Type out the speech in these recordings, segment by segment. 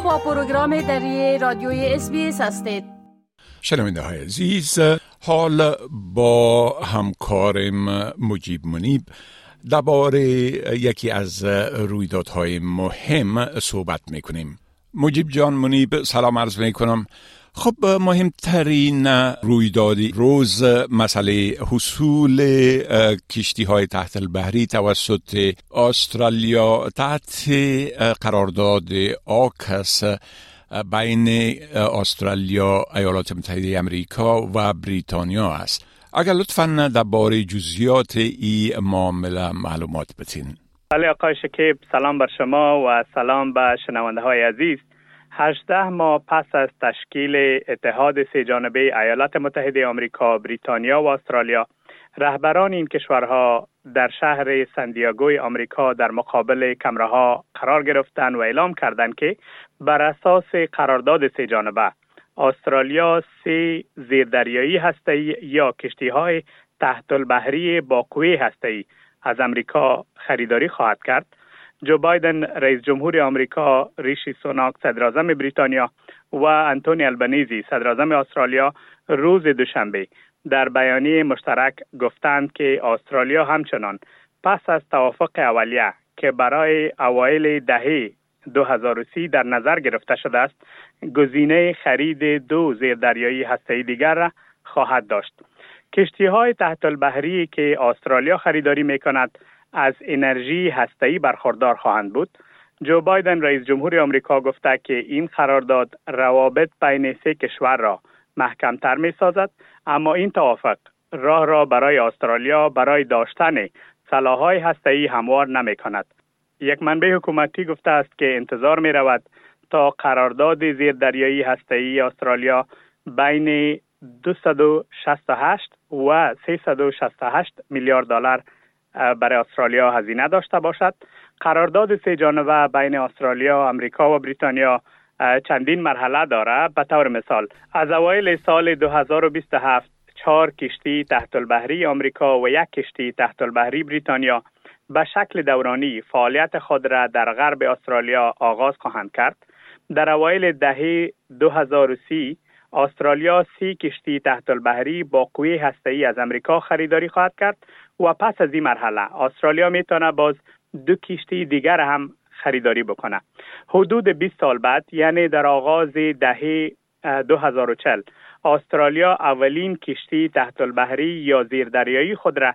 با پروگرام دری رادیوی اس هستید. شنونده های عزیز حال با همکارم مجیب منیب. درباره یکی از رویدادهای مهم صحبت می‌کنیم. مجیب جان منیب سلام عرض می‌کنم. خب مهمترین رویدادی روز مسئله حصول کشتی های تحت البحری توسط استرالیا تحت قرارداد آکس بین استرالیا ایالات متحده امریکا و بریتانیا است. اگر لطفا درباره جزئیات این معامله معلومات بتین بله آقای شکیب سلام بر شما و سلام به شنونده های عزیز. 18 ماه پس از تشکیل اتحاد سه جانبه ایالات متحده آمریکا، بریتانیا و استرالیا، رهبران این کشورها در شهر سندیاگوی آمریکا در مقابل کمره قرار گرفتند و اعلام کردند که بر اساس قرارداد سه جانبه استرالیا سه زیردریایی هسته‌ای یا کشتی های تحت البحری با قوه هسته‌ای از امریکا خریداری خواهد کرد. جو بایدن رئیس جمهور آمریکا ریشی سوناک صدر بریتانیا و انتونی البنیزی صدر استرالیا روز دوشنبه. در بیانیه مشترک گفتند که استرالیا همچنان پس از توافق اولیه که برای اوایل دهه 2030 در نظر گرفته شده است گزینه خرید دو زیردریایی هسته‌ای دیگر را خواهد داشت. کشتی های تحت البحری که استرالیا خریداری می کند از انرژی هسته‌ای برخوردار خواهند بود جو بایدن رئیس جمهور آمریکا گفته که این قرارداد روابط بین سه کشور را محکمتر می سازد اما این توافق راه را برای استرالیا برای داشتن سلاحهای هسته‌ای هموار نمی کند. یک منبع حکومتی گفته است که انتظار می رود تا قرارداد زیردریایی هسته‌ای استرالیا بین 268 و 368 میلیارد دلار برای استرالیا هزینه داشته باشد. قرارداد سه جانبه بین استرالیا، امریکا و بریتانیا چندین مرحله داره. به طور مثال از اوایل سال 2027 چهار کشتی تحت البحری آمریکا و یک کشتی تحت البحری بریتانیا به شکل دورانی فعالیت خود را در غرب استرالیا آغاز خواهند کرد. در اوایل دهه 2030 استرالیا سی کشتی تحت البحری با قوی هسته‌ای از امریکا خریداری خواهد کرد و پس از این مرحله استرالیا می‌تونه باز دو کشتی دیگر هم خریداری بکنه. حدود 20 سال بعد یعنی در آغاز دهه 2040 استرالیا اولین کشتی تحت البحری یا زیردریایی خود را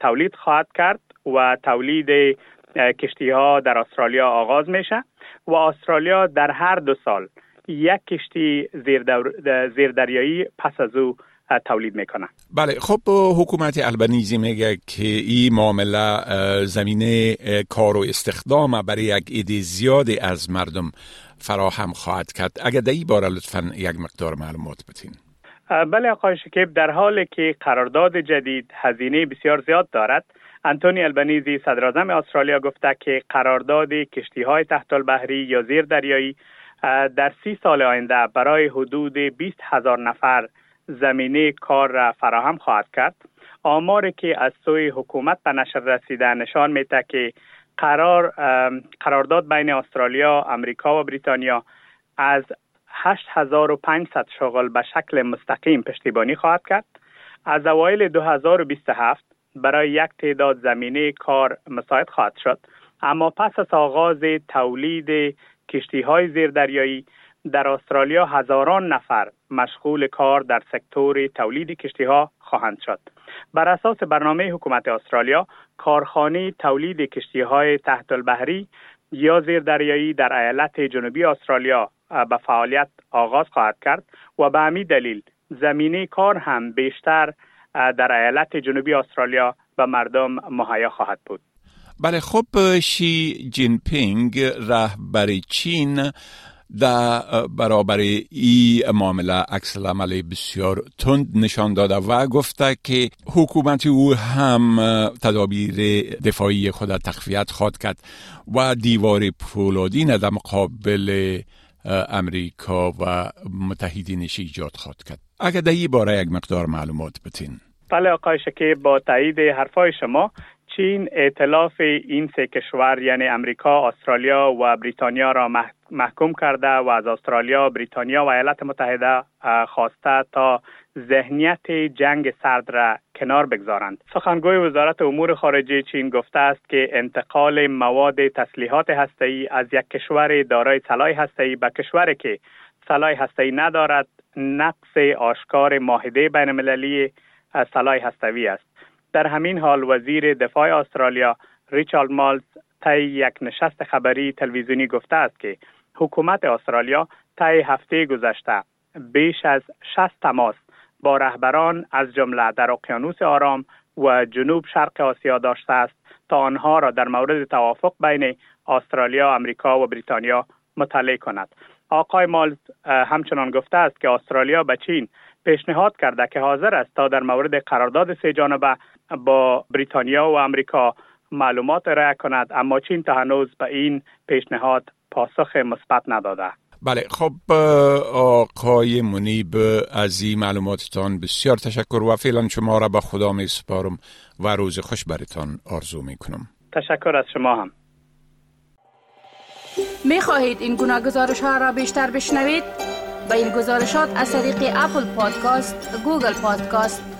تولید خواهد کرد و تولید کشتی ها در استرالیا آغاز میشه و استرالیا در هر دو سال یک کشتی زیردریایی پس از او تولید می‌کنه. بله خب حکومت البنیزی میگه که این معامله زمینه کار و استخدام برای یک ایده زیادی از مردم فراهم خواهد کرد. اگر در این باره لطفا یک مقدار معلومات بتین بله آقای شکیب در حالی که قرارداد جدید هزینه بسیار زیاد دارد انتونی البنیزی صدر استرالیا گفته که قرارداد کشتی های تحت البحری یا زیر دریایی در سی سال آینده برای حدود 20 هزار نفر زمینه کار را فراهم خواهد کرد. آماری که از سوی حکومت به نشر رسیده نشان میده که قرار قرارداد بین استرالیا، امریکا و بریتانیا از 8500 شغل به شکل مستقیم پشتیبانی خواهد کرد. از اوایل 2027 برای یک تعداد زمینه کار مساعد خواهد شد. اما پس از آغاز تولید کشتی های زیردریایی در استرالیا هزاران نفر مشغول کار در سکتور تولید کشتی ها خواهند شد. بر اساس برنامه حکومت استرالیا، کارخانه تولید کشتی های تحت البحری یا زیردریایی در ایالت جنوبی استرالیا به فعالیت آغاز خواهد کرد و به همین دلیل زمینه کار هم بیشتر در ایالت جنوبی استرالیا به مردم مهیا خواهد بود. بله خب شی جین پینگ رهبر چین در برابر این معامله عکس عمل بسیار تند نشان داده و گفته که حکومت او هم تدابیر دفاعی خود تقویت خواد کرد و دیوار پولادین در مقابل امریکا و متحدینش ایجاد خواد کرد. اگر در این باره یک مقدار معلومات بتین. بله آقای شکی با تایید حرفای شما چین اعتلاف این سه کشور یعنی امریکا، استرالیا و بریتانیا را محکوم کرده و از استرالیا، بریتانیا و ایالات متحده خواسته تا ذهنیت جنگ سرد را کنار بگذارند. سخنگوی وزارت امور خارجه چین گفته است که انتقال مواد تسلیحات هسته‌ای از یک کشور دارای سلاح هسته‌ای به کشوری که سلاح هسته‌ای ندارد نقص آشکار معاهده بین المللی سلاح هستوی است. در همین حال وزیر دفاع استرالیا ریچارد مالز طی یک نشست خبری تلویزیونی گفته است که حکومت استرالیا طی هفته گذشته بیش از 60 تماس با رهبران از جمله در اقیانوس آرام و جنوب شرق آسیا داشته است تا آنها را در مورد توافق بین استرالیا، امریکا و بریتانیا مطلع کند. آقای مالز همچنان گفته است که استرالیا به چین پیشنهاد کرده که حاضر است تا در مورد قرارداد سه جانبه با بریتانیا و امریکا معلومات را کند اما چین تا هنوز به این پیشنهاد پاسخ مثبت نداده. بله خب آقای منیب از این معلوماتتان بسیار تشکر و فعلا شما را به خدا می سپارم و روز خوش برتان آرزو می کنم. تشکر از شما هم. می خواهید این گونه گزارش ها را بیشتر بشنوید؟ با این گزارشات از طریق Apple Podcast، Google Podcast،